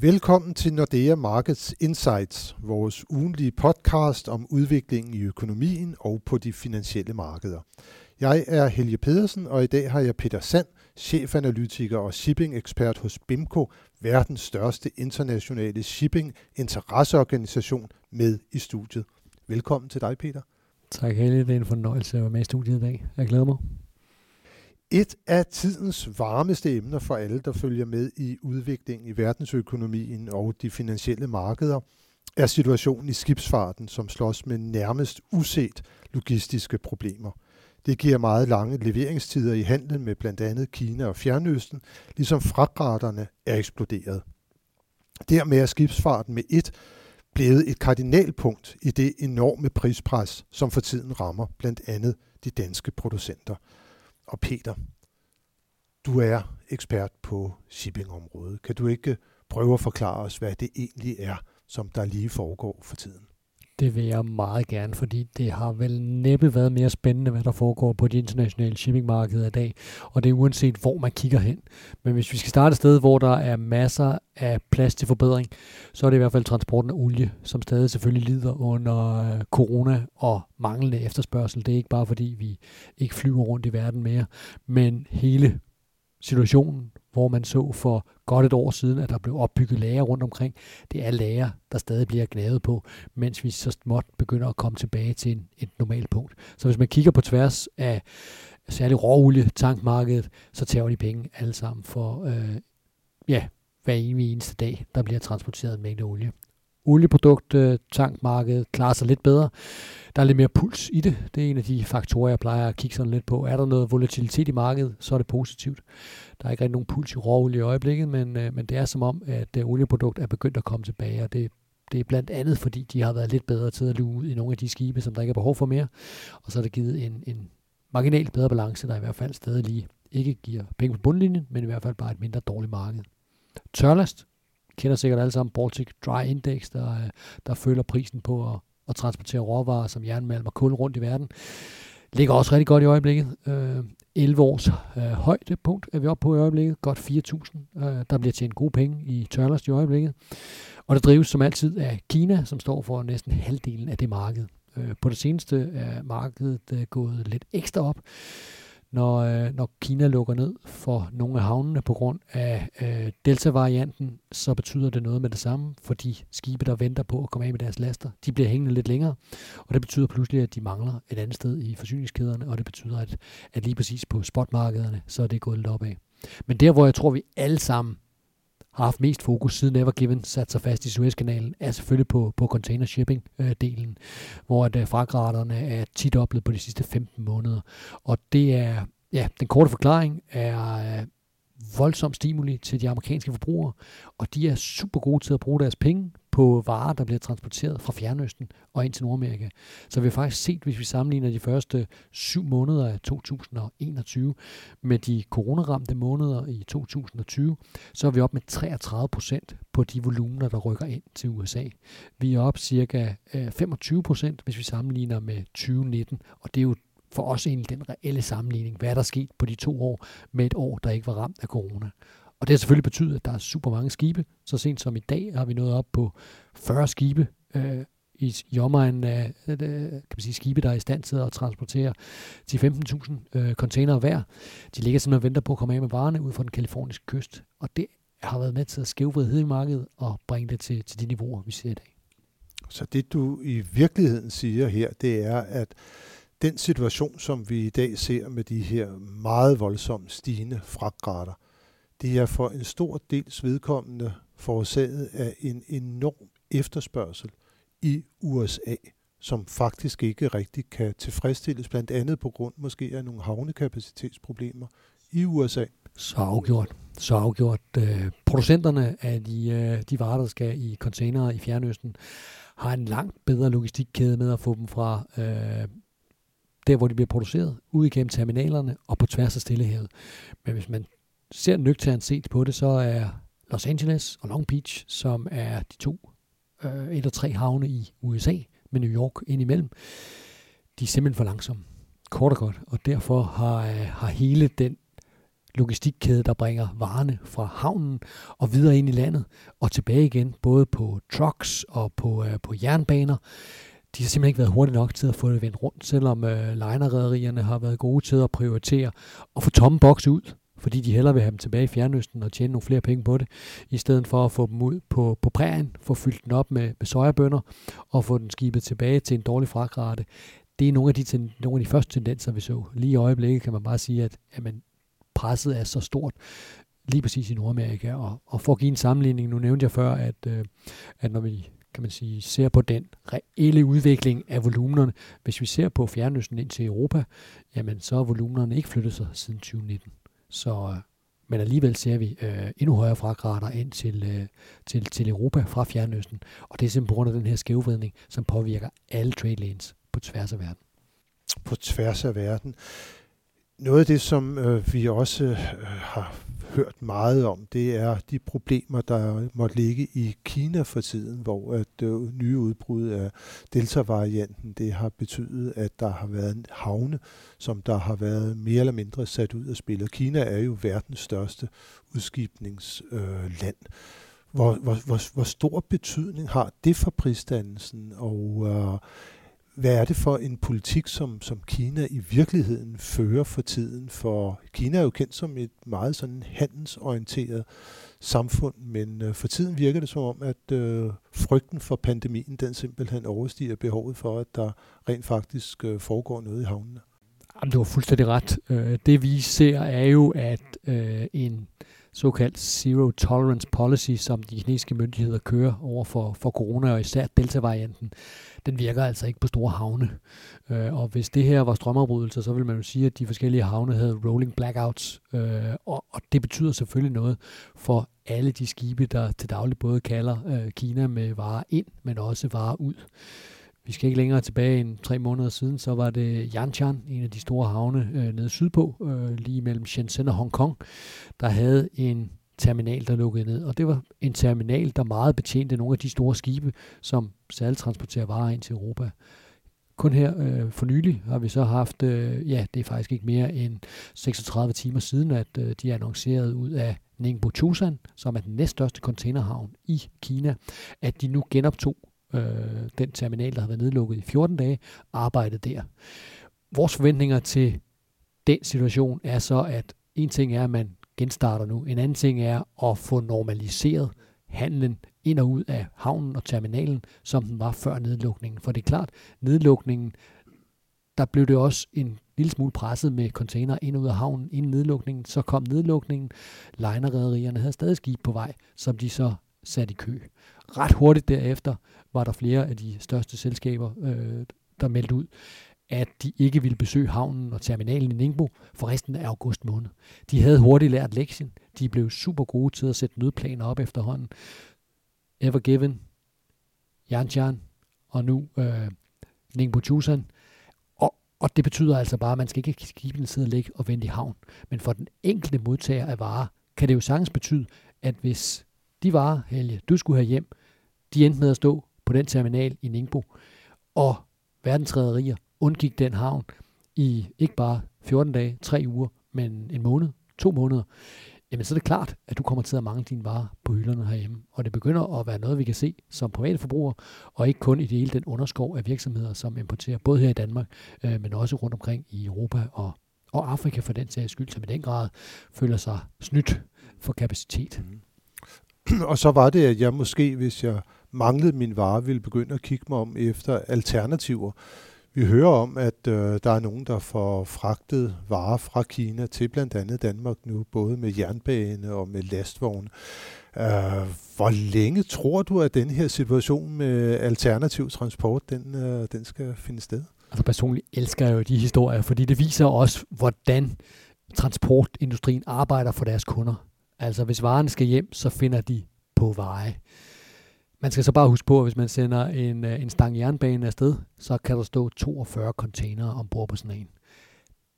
Velkommen til Nordea Markets Insights, vores ugenlige podcast om udviklingen i økonomien og på de finansielle markeder. Jeg er Helge Pedersen, og i dag har jeg Peter Sand, chefanalytiker og shipping-ekspert hos BIMCO, verdens største internationale shipping-interesseorganisation, med i studiet. Velkommen til dig, Peter. Tak, Helge. Det er en fornøjelse at være med i studiet i dag. Jeg glæder mig. Et af tidens varmeste emner for alle, der følger med i udviklingen i verdensøkonomien og de finansielle markeder, er situationen i skibsfarten, som slås med nærmest uset logistiske problemer. Det giver meget lange leveringstider i handlen med blandt andet Kina og Fjernøsten, ligesom fragtraterne er eksploderet. Dermed er skibsfarten med et blevet et kardinalpunkt i det enorme prispres, som for tiden rammer blandt andet de danske producenter – og Peter, du er ekspert på shippingområdet. Kan du ikke prøve at forklare os, hvad det egentlig er, som der lige foregår for tiden? Det vil jeg meget gerne, fordi det har vel næppe været mere spændende, hvad der foregår på de internationale shippingmarkeder i dag, og det er uanset, hvor man kigger hen. Men hvis vi skal starte et sted, hvor der er masser af plads til forbedring, så er det i hvert fald transporten af olie, som stadig selvfølgelig lider under øh, corona og manglende efterspørgsel. Det er ikke bare fordi, vi ikke flyver rundt i verden mere, men hele situationen hvor man så for godt et år siden, at der blev opbygget lager rundt omkring. Det er lager, der stadig bliver gnavet på, mens vi så småt begynder at komme tilbage til en, et normalt punkt. Så hvis man kigger på tværs af særligt råolie tankmarkedet, så tager de penge alle sammen for øh, ja, hver eneste dag, der bliver transporteret en mængde olie olieprodukt, øh, tankmarkedet klarer sig lidt bedre. Der er lidt mere puls i det. Det er en af de faktorer, jeg plejer at kigge sådan lidt på. Er der noget volatilitet i markedet, så er det positivt. Der er ikke rigtig nogen puls i råolie i øjeblikket, men, øh, men det er som om, at det olieprodukt er begyndt at komme tilbage, og det, det er blandt andet, fordi de har været lidt bedre til at luge ud i nogle af de skibe, som der ikke er behov for mere. Og så er det givet en, en marginalt bedre balance, der i hvert fald stadig lige ikke giver penge på bundlinjen, men i hvert fald bare et mindre dårligt marked. Tørlast kender sikkert alle sammen Baltic Dry Index, der, øh, der følger prisen på at, at transportere råvarer som jernmalm og kul rundt i verden. Ligger også rigtig godt i øjeblikket. Øh, 11 års øh, højdepunkt er vi oppe på i øjeblikket. Godt 4.000. Øh, der bliver tjent gode penge i tørlers i øjeblikket. Og det drives som altid af Kina, som står for næsten halvdelen af det marked. Øh, på det seneste er markedet øh, gået lidt ekstra op når, øh, når Kina lukker ned for nogle af havnene på grund af øh, Delta-varianten, så betyder det noget med det samme, for de skibe, der venter på at komme af med deres laster, de bliver hængende lidt længere, og det betyder pludselig, at de mangler et andet sted i forsyningskæderne, og det betyder, at, at lige præcis på spotmarkederne, så er det gået lidt opad. Men der, hvor jeg tror, vi alle sammen har haft mest fokus siden Ever Given sat sig fast i Suezkanalen, er selvfølgelig på, på container shipping-delen, øh, hvor at, øh, fragtraterne er tit oplevet på de sidste 15 måneder. Og det er, ja, den korte forklaring er øh, voldsom stimuli til de amerikanske forbrugere, og de er super gode til at bruge deres penge på varer, der bliver transporteret fra Fjernøsten og ind til Nordamerika. Så vi har faktisk set, hvis vi sammenligner de første syv måneder af 2021 med de coronaramte måneder i 2020, så er vi op med 33 procent på de volumener, der rykker ind til USA. Vi er op cirka øh, 25 procent, hvis vi sammenligner med 2019, og det er jo for os egentlig den reelle sammenligning. Hvad er der sket på de to år med et år, der ikke var ramt af corona? Og det har selvfølgelig betydet, at der er super mange skibe. Så sent som i dag har vi nået op på 40 skibe øh, i, i omegnen af øh, øh, kan man sige, skibe, der er i stand til at transportere til 15.000 øh, containere hver. De ligger simpelthen og venter på at komme af med varerne ud fra den kaliforniske kyst. Og det har været med til at skævvride i markedet og bringe det til, til de niveauer, vi ser i dag. Så det du i virkeligheden siger her, det er, at den situation, som vi i dag ser med de her meget voldsomt stigende fragtgrader, det er for en stor dels vedkommende forårsaget af en enorm efterspørgsel i USA, som faktisk ikke rigtig kan tilfredsstilles, blandt andet på grund måske af nogle havnekapacitetsproblemer i USA. Så afgjort. Så afgjort. Øh, producenterne af de, øh, de varer, der skal i containere i Fjernøsten, har en langt bedre logistikkæde med at få dem fra øh, der, hvor de bliver produceret, ud igennem terminalerne og på tværs af Stillehavet. Men hvis man ser nøgternt set på det, så er Los Angeles og Long Beach, som er de to øh, eller tre havne i USA, med New York indimellem, de er simpelthen for langsomme. Kort og godt. Og derfor har, øh, har hele den logistikkæde, der bringer varerne fra havnen og videre ind i landet og tilbage igen, både på trucks og på, øh, på jernbaner. De har simpelthen ikke været hurtige nok til at få det vendt rundt, selvom øh, linerederierne har været gode til at prioritere og få tomme boks ud fordi de hellere vil have dem tilbage i Fjernøsten og tjene nogle flere penge på det, i stedet for at få dem ud på, på prærien, få fyldt den op med, med sojabønder og få den skibet tilbage til en dårlig fragrate. Det er nogle af, de, ten, nogle af de første tendenser, vi så. Lige i øjeblikket kan man bare sige, at jamen, presset er så stort, lige præcis i Nordamerika. Og, og for at give en sammenligning, nu nævnte jeg før, at, øh, at når vi kan man sige, ser på den reelle udvikling af volumenerne, hvis vi ser på Fjernøsten ind til Europa, jamen så er volumenerne ikke flyttet sig siden 2019. Så, øh, men alligevel ser vi øh, endnu højere fragrader ind til, øh, til, til Europa fra Fjernøsten. Og det er simpelthen på grund af den her skævvridning, som påvirker alle trade lanes på tværs af verden. På tværs af verden. Noget af det, som øh, vi også øh, har hørt meget om, det er de problemer, der måtte ligge i Kina for tiden, hvor at øh, nye udbrud af Delta-varianten, det har betydet, at der har været havne, som der har været mere eller mindre sat ud af spil. Og Kina er jo verdens største udskibningsland. Øh, hvor, hvor, hvor, hvor stor betydning har det for prisdannelsen, og øh, hvad er det for en politik, som, som Kina i virkeligheden fører for tiden? For Kina er jo kendt som et meget sådan handelsorienteret samfund, men øh, for tiden virker det som om, at øh, frygten for pandemien, den simpelthen overstiger behovet for, at der rent faktisk øh, foregår noget i havnene. Jamen, du har fuldstændig ret. Øh, det vi ser er jo, at øh, en såkaldt zero tolerance policy, som de kinesiske myndigheder kører over for, for corona, og især delta-varianten, den virker altså ikke på store havne. Øh, og hvis det her var strømafbrydelser, så vil man jo sige, at de forskellige havne havde rolling blackouts, øh, og, og det betyder selvfølgelig noget for alle de skibe, der til daglig både kalder øh, Kina med varer ind, men også varer ud. Vi skal ikke længere tilbage end tre måneder siden, så var det Yanchan, en af de store havne øh, nede sydpå, øh, lige mellem Shenzhen og Hongkong, der havde en terminal, der lukkede ned. Og det var en terminal, der meget betjente nogle af de store skibe, som særligt transporterer varer ind til Europa. Kun her øh, for nylig har vi så haft, øh, ja, det er faktisk ikke mere end 36 timer siden, at øh, de annoncerede ud af Ningbo Chusan, som er den næststørste containerhavn i Kina, at de nu genoptog øh, den terminal, der har været nedlukket i 14 dage, arbejdet der. Vores forventninger til den situation er så, at en ting er, at man genstarter nu. En anden ting er at få normaliseret handlen ind og ud af havnen og terminalen, som den var før nedlukningen. For det er klart, nedlukningen, der blev det også en lille smule presset med container ind og ud af havnen inden nedlukningen. Så kom nedlukningen. Linerrederierne havde stadig skib på vej, som de så satte i kø. Ret hurtigt derefter var der flere af de største selskaber, øh, der meldte ud, at de ikke ville besøge havnen og terminalen i Ningbo for resten af august måned. De havde hurtigt lært lektien. De blev super gode til at sætte nødplaner op efterhånden. Ever Given, Yantian og nu øh, Ningbo Chusan. Og, og det betyder altså bare, at man skal ikke skibene sidde og ligge og vente i havn. Men for den enkelte modtager af varer, kan det jo sagtens betyde, at hvis de varer, Helge, du skulle have hjem, de endte med at stå på den terminal i Ningbo, og verdensrederier undgik den havn i ikke bare 14 dage, 3 uger, men en måned, to måneder, jamen så er det klart, at du kommer til at mangle dine varer på hylderne herhjemme. Og det begynder at være noget, vi kan se som private forbrugere, og ikke kun i det hele den underskov af virksomheder, som importerer både her i Danmark, øh, men også rundt omkring i Europa og, og Afrika for den sags skyld, som i den grad føler sig snydt for kapacitet. Mm. Og så var det, at jeg måske, hvis jeg manglede min vare, ville begynde at kigge mig om efter alternativer. Vi hører om, at øh, der er nogen, der får fragtet varer fra Kina til blandt andet Danmark nu, både med jernbane og med lastvogne. Øh, hvor længe tror du, at den her situation med alternativ transport, den, øh, den skal finde sted? Altså personligt elsker jeg jo de historier, fordi det viser også, hvordan transportindustrien arbejder for deres kunder. Altså hvis varerne skal hjem, så finder de på veje. Man skal så bare huske på, at hvis man sender en, øh, en stang jernbane afsted, så kan der stå 42 containere ombord på sådan en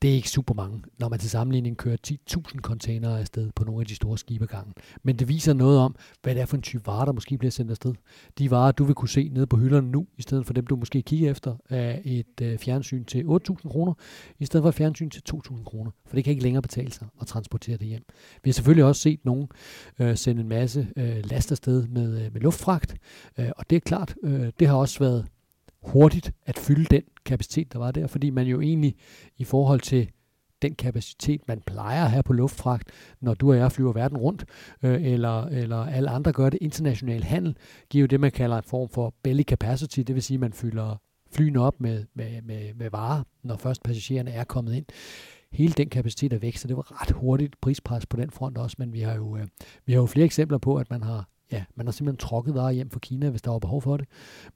det er ikke super mange, når man til sammenligning kører 10.000 containere afsted på nogle af de store skibe gangen. Men det viser noget om, hvad det er for en type varer, der måske bliver sendt afsted. De varer, du vil kunne se nede på hylderne nu, i stedet for dem, du måske kigger efter, er et øh, fjernsyn til 8.000 kroner, i stedet for et fjernsyn til 2.000 kroner. For det kan ikke længere betale sig at transportere det hjem. Vi har selvfølgelig også set nogen øh, sende en masse øh, last afsted med, øh, med luftfragt, øh, og det er klart, øh, det har også været hurtigt at fylde den kapacitet, der var der, fordi man jo egentlig i forhold til den kapacitet, man plejer at have på luftfragt, når du og jeg flyver verden rundt, øh, eller, eller alle andre gør det. International handel giver jo det, man kalder en form for belly capacity, det vil sige, at man fylder flyene op med, med, med, med varer, når først passagererne er kommet ind. Hele den kapacitet er væk, så det var ret hurtigt prispres på den front også, men vi har jo, øh, vi har jo flere eksempler på, at man har ja, man har simpelthen trukket varer hjem fra Kina, hvis der var behov for det.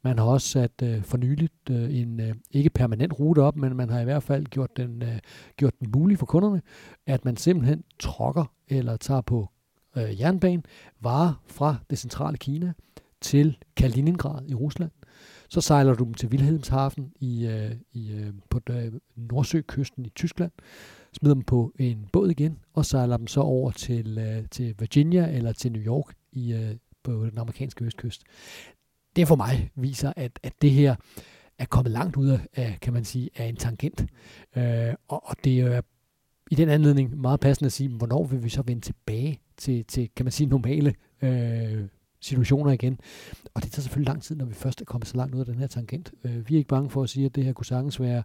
Man har også sat øh, for nyligt øh, en øh, ikke permanent rute op, men man har i hvert fald gjort den, øh, gjort den mulig for kunderne, at man simpelthen trokker eller tager på øh, jernbanen varer fra det centrale Kina til Kaliningrad i Rusland. Så sejler du dem til Wilhelmshaven i, øh, i, øh, på øh, Nordsøkysten i Tyskland, smider dem på en båd igen, og sejler dem så over til, øh, til Virginia eller til New York i, øh, på den amerikanske østkyst. Det for mig viser, at, at det her er kommet langt ud af, kan man sige, af en tangent. Øh, og, og det er i den anledning meget passende at sige, hvornår vil vi så vende tilbage til, til kan man sige, normale øh, situationer igen. Og det tager selvfølgelig lang tid, når vi først er kommet så langt ud af den her tangent. Øh, vi er ikke bange for at sige, at det her kunne sagtens være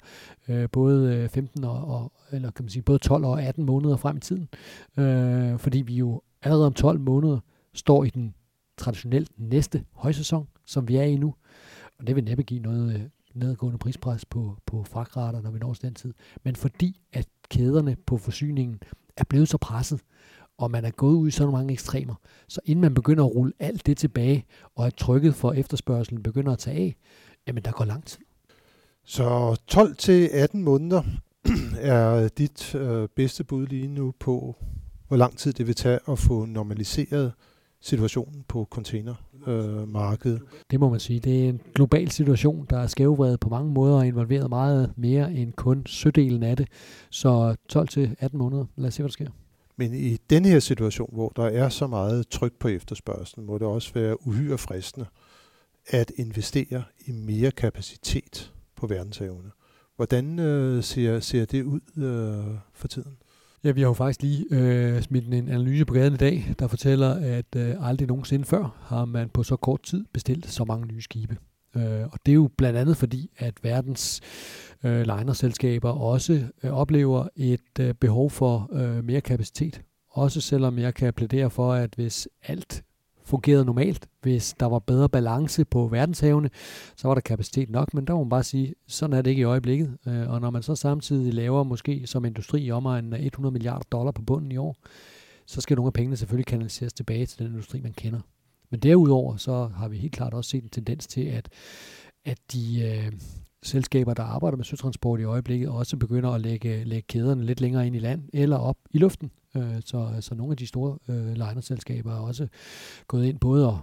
øh, både øh, 15 og, og, eller kan man sige, både 12 og 18 måneder frem i tiden. Øh, fordi vi jo allerede om 12 måneder står i den traditionelt næste højsæson, som vi er i nu. Og det vil næppe give noget øh, nedgående prispres på, på fragtrater, når vi når den tid. Men fordi at kæderne på forsyningen er blevet så presset, og man er gået ud i så mange ekstremer, så inden man begynder at rulle alt det tilbage, og at trykket for efterspørgselen begynder at tage af, jamen der går lang tid. Så 12 til 18 måneder er dit øh, bedste bud lige nu på, hvor lang tid det vil tage at få normaliseret situationen på containermarkedet. Øh, det må man sige. Det er en global situation, der er skævvredet på mange måder og involveret meget mere end kun sødelen af det. Så 12-18 måneder. Lad os se, hvad der sker. Men i denne her situation, hvor der er så meget tryk på efterspørgselen, må det også være uhyre fristende at investere i mere kapacitet på verdenshavene. Hvordan øh, ser, ser det ud øh, for tiden? Ja, vi har jo faktisk lige øh, smidt en analyse på gaden i dag, der fortæller, at øh, aldrig nogensinde før har man på så kort tid bestilt så mange nye skibe. Øh, og det er jo blandt andet fordi, at verdens øh, linerselskaber også øh, oplever et øh, behov for øh, mere kapacitet. Også selvom jeg kan plædere for, at hvis alt fungerede normalt. Hvis der var bedre balance på verdenshavene, så var der kapacitet nok, men der må man bare sige, sådan er det ikke i øjeblikket. Øh, og når man så samtidig laver måske som industri i omegnen af 100 milliarder dollar på bunden i år, så skal nogle af pengene selvfølgelig kanaliseres tilbage til den industri, man kender. Men derudover så har vi helt klart også set en tendens til, at, at de øh, selskaber, der arbejder med søtransport i øjeblikket, også begynder at lægge, lægge kæderne lidt længere ind i land eller op i luften. Øh, så, så nogle af de store øh, linerselskaber er også gået ind både og,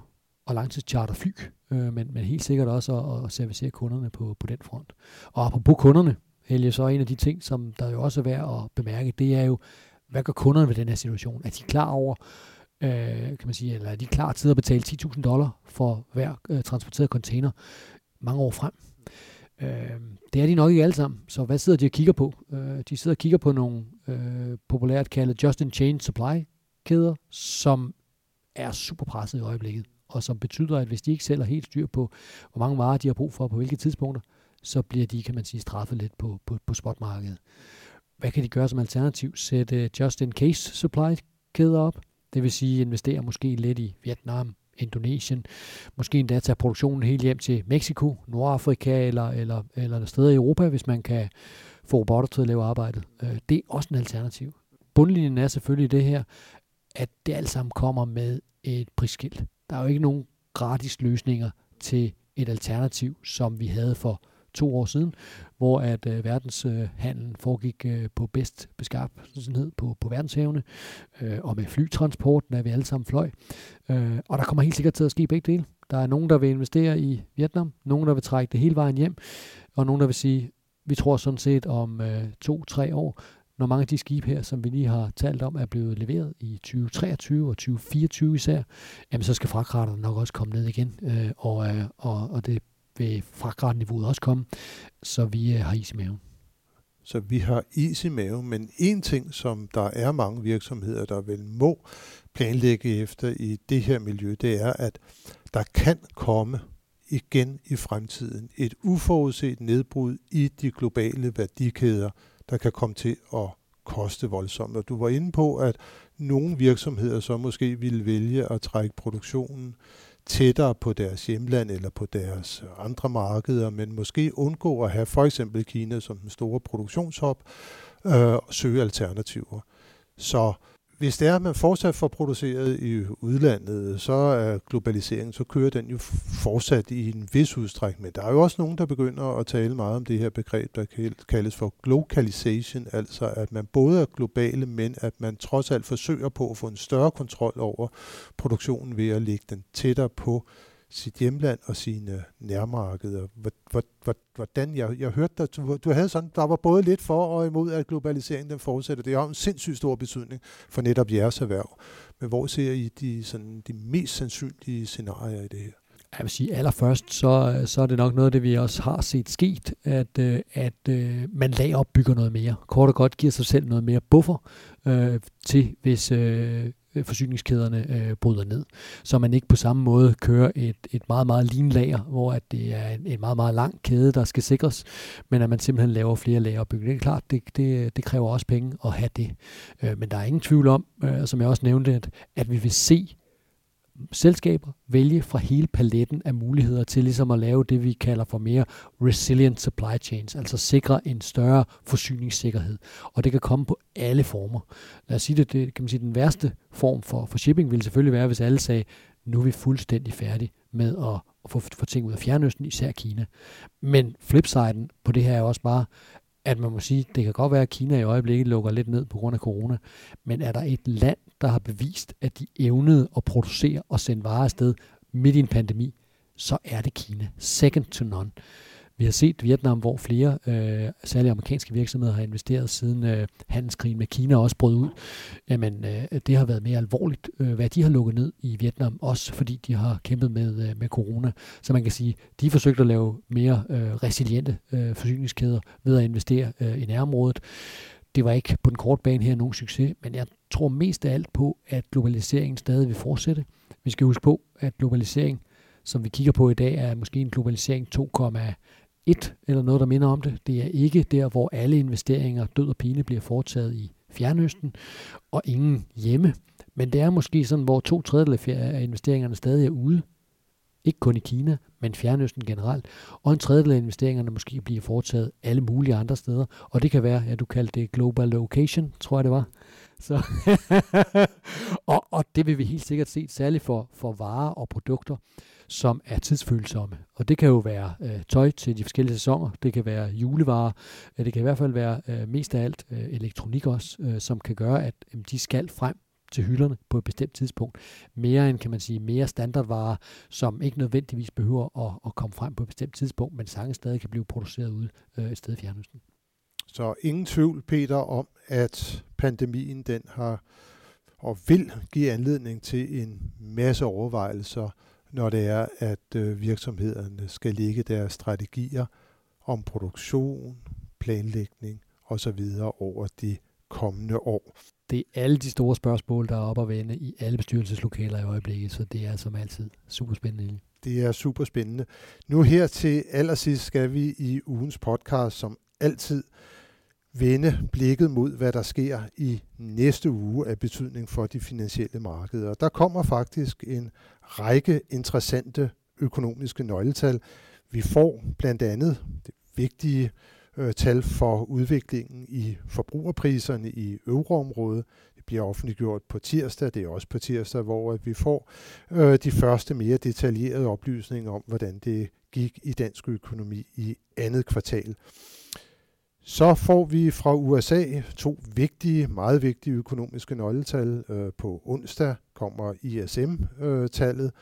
og langtidscharter fly, øh, men, men helt sikkert også at, at servicere kunderne på, på den front. Og apropos kunderne, Helge, så er en af de ting, som der jo også er værd at bemærke, det er jo, hvad gør kunderne ved den her situation? Er de klar over, øh, kan man sige, eller er de klar til at betale 10.000 dollar for hver øh, transporteret container mange år frem? Øh, det er de nok ikke alle sammen, så hvad sidder de og kigger på? Øh, de sidder og kigger på nogle øh, populært kaldet just-in-chain supply-kæder, som er super presset i øjeblikket, og som betyder, at hvis de ikke sælger helt styr på, hvor mange varer de har brug for på hvilke tidspunkter, så bliver de, kan man sige, straffet lidt på, på, på spotmarkedet. Hvad kan de gøre som alternativ? Sætte just-in-case supply-kæder op, det vil sige investere måske lidt i Vietnam, Indonesien, måske endda tage produktionen helt hjem til Mexico, Nordafrika eller, eller, eller steder i Europa, hvis man kan få robotter til at lave arbejdet. Øh, det er også en alternativ. Bundlinjen er selvfølgelig det her, at det alt sammen kommer med et prisskilt. Der er jo ikke nogen gratis løsninger til et alternativ, som vi havde for to år siden, hvor at øh, verdenshandlen øh, foregik øh, på bedst beskaffenhed på, på verdenshavene, øh, og med flytransport, når vi alle sammen fløj. Øh, og der kommer helt sikkert til at ske begge dele. Der er nogen, der vil investere i Vietnam, nogen, der vil trække det hele vejen hjem, og nogen, der vil sige, vi tror sådan set om øh, to-tre år, når mange af de skibe her, som vi lige har talt om, er blevet leveret i 2023 og 2024 især, jamen så skal fragtraterne nok også komme ned igen, øh, og, øh, og, og det vil fragtratniveauet også komme, så vi øh, har is i maven. Så vi har is i maven, men en ting, som der er mange virksomheder, der vel må planlægge efter i det her miljø, det er, at der kan komme igen i fremtiden et uforudset nedbrud i de globale værdikæder, der kan komme til at koste voldsomt. Og du var inde på, at nogle virksomheder så måske ville vælge at trække produktionen tættere på deres hjemland eller på deres øh, andre markeder, men måske undgå at have for eksempel Kina som den store produktionshop, øh, søge alternativer. Så hvis det er, at man fortsat får produceret i udlandet, så er globaliseringen, så kører den jo fortsat i en vis udstrækning. Men der er jo også nogen, der begynder at tale meget om det her begreb, der kaldes for globalization, altså at man både er globale, men at man trods alt forsøger på at få en større kontrol over produktionen ved at lægge den tættere på sit hjemland og sine nærmarkeder. Hvordan, jeg, jeg hørte dig, du, du havde sådan, der var både lidt for og imod, at globaliseringen den fortsætter. Det har en sindssygt stor betydning for netop jeres erhverv. Men hvor ser I de, sådan, de mest sandsynlige scenarier i det her? Jeg vil sige, allerførst, så, så er det nok noget af det, vi også har set sket, at, øh, at øh, man lager opbygger noget mere. Kort og godt giver sig selv noget mere buffer øh, til, hvis, Øh, Øh, forsyningskæderne øh, bryder ned. Så man ikke på samme måde kører et, et meget, meget lean lager, hvor at det er en, en meget, meget lang kæde, der skal sikres, men at man simpelthen laver flere lagerbygninger. Det er klart, det, det, det kræver også penge at have det. Øh, men der er ingen tvivl om, øh, som jeg også nævnte, at, at vi vil se selskaber vælge fra hele paletten af muligheder til ligesom at lave det, vi kalder for mere resilient supply chains, altså sikre en større forsyningssikkerhed. Og det kan komme på alle former. Lad os sige det, det kan man sige, den værste form for, for shipping ville selvfølgelig være, hvis alle sagde, nu er vi fuldstændig færdige med at, at få, få ting ud af Fjernøsten, især Kina. Men flipsiden på det her er også bare, at man må sige, det kan godt være, at Kina i øjeblikket lukker lidt ned på grund af corona, men er der et land, der har bevist, at de evnede at producere og sende varer afsted midt i en pandemi, så er det Kina. Second to none. Vi har set Vietnam, hvor flere, øh, særligt amerikanske virksomheder, har investeret siden øh, handelskrigen med Kina også brød ud. Jamen, øh, det har været mere alvorligt, øh, hvad de har lukket ned i Vietnam, også fordi de har kæmpet med, øh, med corona. Så man kan sige, de har forsøgt at lave mere øh, resiliente øh, forsyningskæder ved at investere øh, i nærområdet. Det var ikke på den korte bane her nogen succes, men jeg tror mest af alt på, at globaliseringen stadig vil fortsætte. Vi skal huske på, at globalisering, som vi kigger på i dag, er måske en globalisering 2,1 eller noget, der minder om det. Det er ikke der, hvor alle investeringer død og pine bliver foretaget i Fjernøsten, og ingen hjemme. Men det er måske sådan, hvor to tredjedel af investeringerne stadig er ude. Ikke kun i Kina, men Fjernøsten generelt. Og en tredjedel af investeringerne måske bliver foretaget alle mulige andre steder. Og det kan være, ja, du kaldte det global location, tror jeg det var. Så og, og det vil vi helt sikkert se, særligt for, for varer og produkter, som er tidsfølsomme. Og det kan jo være øh, tøj til de forskellige sæsoner, det kan være julevarer, øh, det kan i hvert fald være øh, mest af alt øh, elektronik også, øh, som kan gøre, at øh, de skal frem til hylderne på et bestemt tidspunkt. Mere end, kan man sige, mere standardvarer, som ikke nødvendigvis behøver at, at komme frem på et bestemt tidspunkt, men sange stadig kan blive produceret ude øh, et sted i Fjernøsten. Så ingen tvivl, Peter, om, at pandemien den har og vil give anledning til en masse overvejelser, når det er, at øh, virksomhederne skal lægge deres strategier om produktion, planlægning osv. over de kommende år. Det er alle de store spørgsmål, der er op at vende i alle bestyrelseslokaler i øjeblikket, så det er som altid super spændende. Det er super spændende. Nu her til allersidst skal vi i ugens podcast som altid vende blikket mod, hvad der sker i næste uge af betydning for de finansielle markeder. Der kommer faktisk en række interessante økonomiske nøgletal. Vi får blandt andet det vigtige øh, tal for udviklingen i forbrugerpriserne i euroområdet. Det bliver offentliggjort på tirsdag. Det er også på tirsdag, hvor vi får øh, de første mere detaljerede oplysninger om, hvordan det gik i dansk økonomi i andet kvartal. Så får vi fra USA to vigtige, meget vigtige økonomiske nøgletal. Øh, på onsdag kommer ISM-tallet,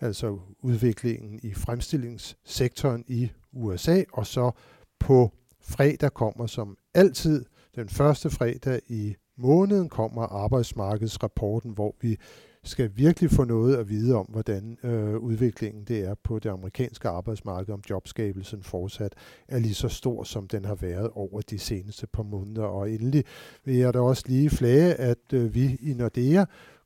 altså udviklingen i fremstillingssektoren i USA, og så på fredag kommer som altid. Den første fredag i måneden kommer arbejdsmarkedsrapporten, hvor vi skal virkelig få noget at vide om, hvordan øh, udviklingen det er på det amerikanske arbejdsmarked, om jobskabelsen fortsat er lige så stor, som den har været over de seneste par måneder. Og endelig vil jeg da også lige flage, at øh, vi i Nordea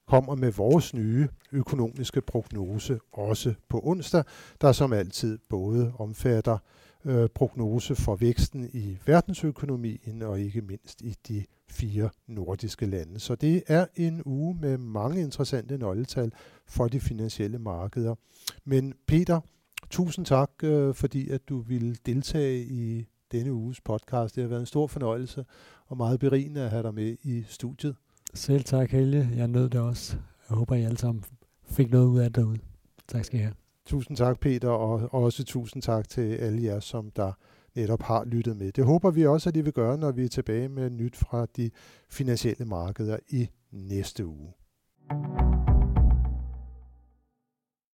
kommer med vores nye økonomiske prognose også på onsdag, der som altid både omfatter øh, prognose for væksten i verdensøkonomien og ikke mindst i de fire nordiske lande. Så det er en uge med mange interessante nøgletal for de finansielle markeder. Men Peter, tusind tak, øh, fordi at du ville deltage i denne uges podcast. Det har været en stor fornøjelse og meget berigende at have dig med i studiet. Selv tak, Helge. Jeg nød det også. Jeg håber, I alle sammen fik noget ud af det derude. Tak skal I have. Tusind tak, Peter, og også tusind tak til alle jer, som der netop har lyttet med. Det håber vi også, at I vil gøre, når vi er tilbage med nyt fra de finansielle markeder i næste uge. thank you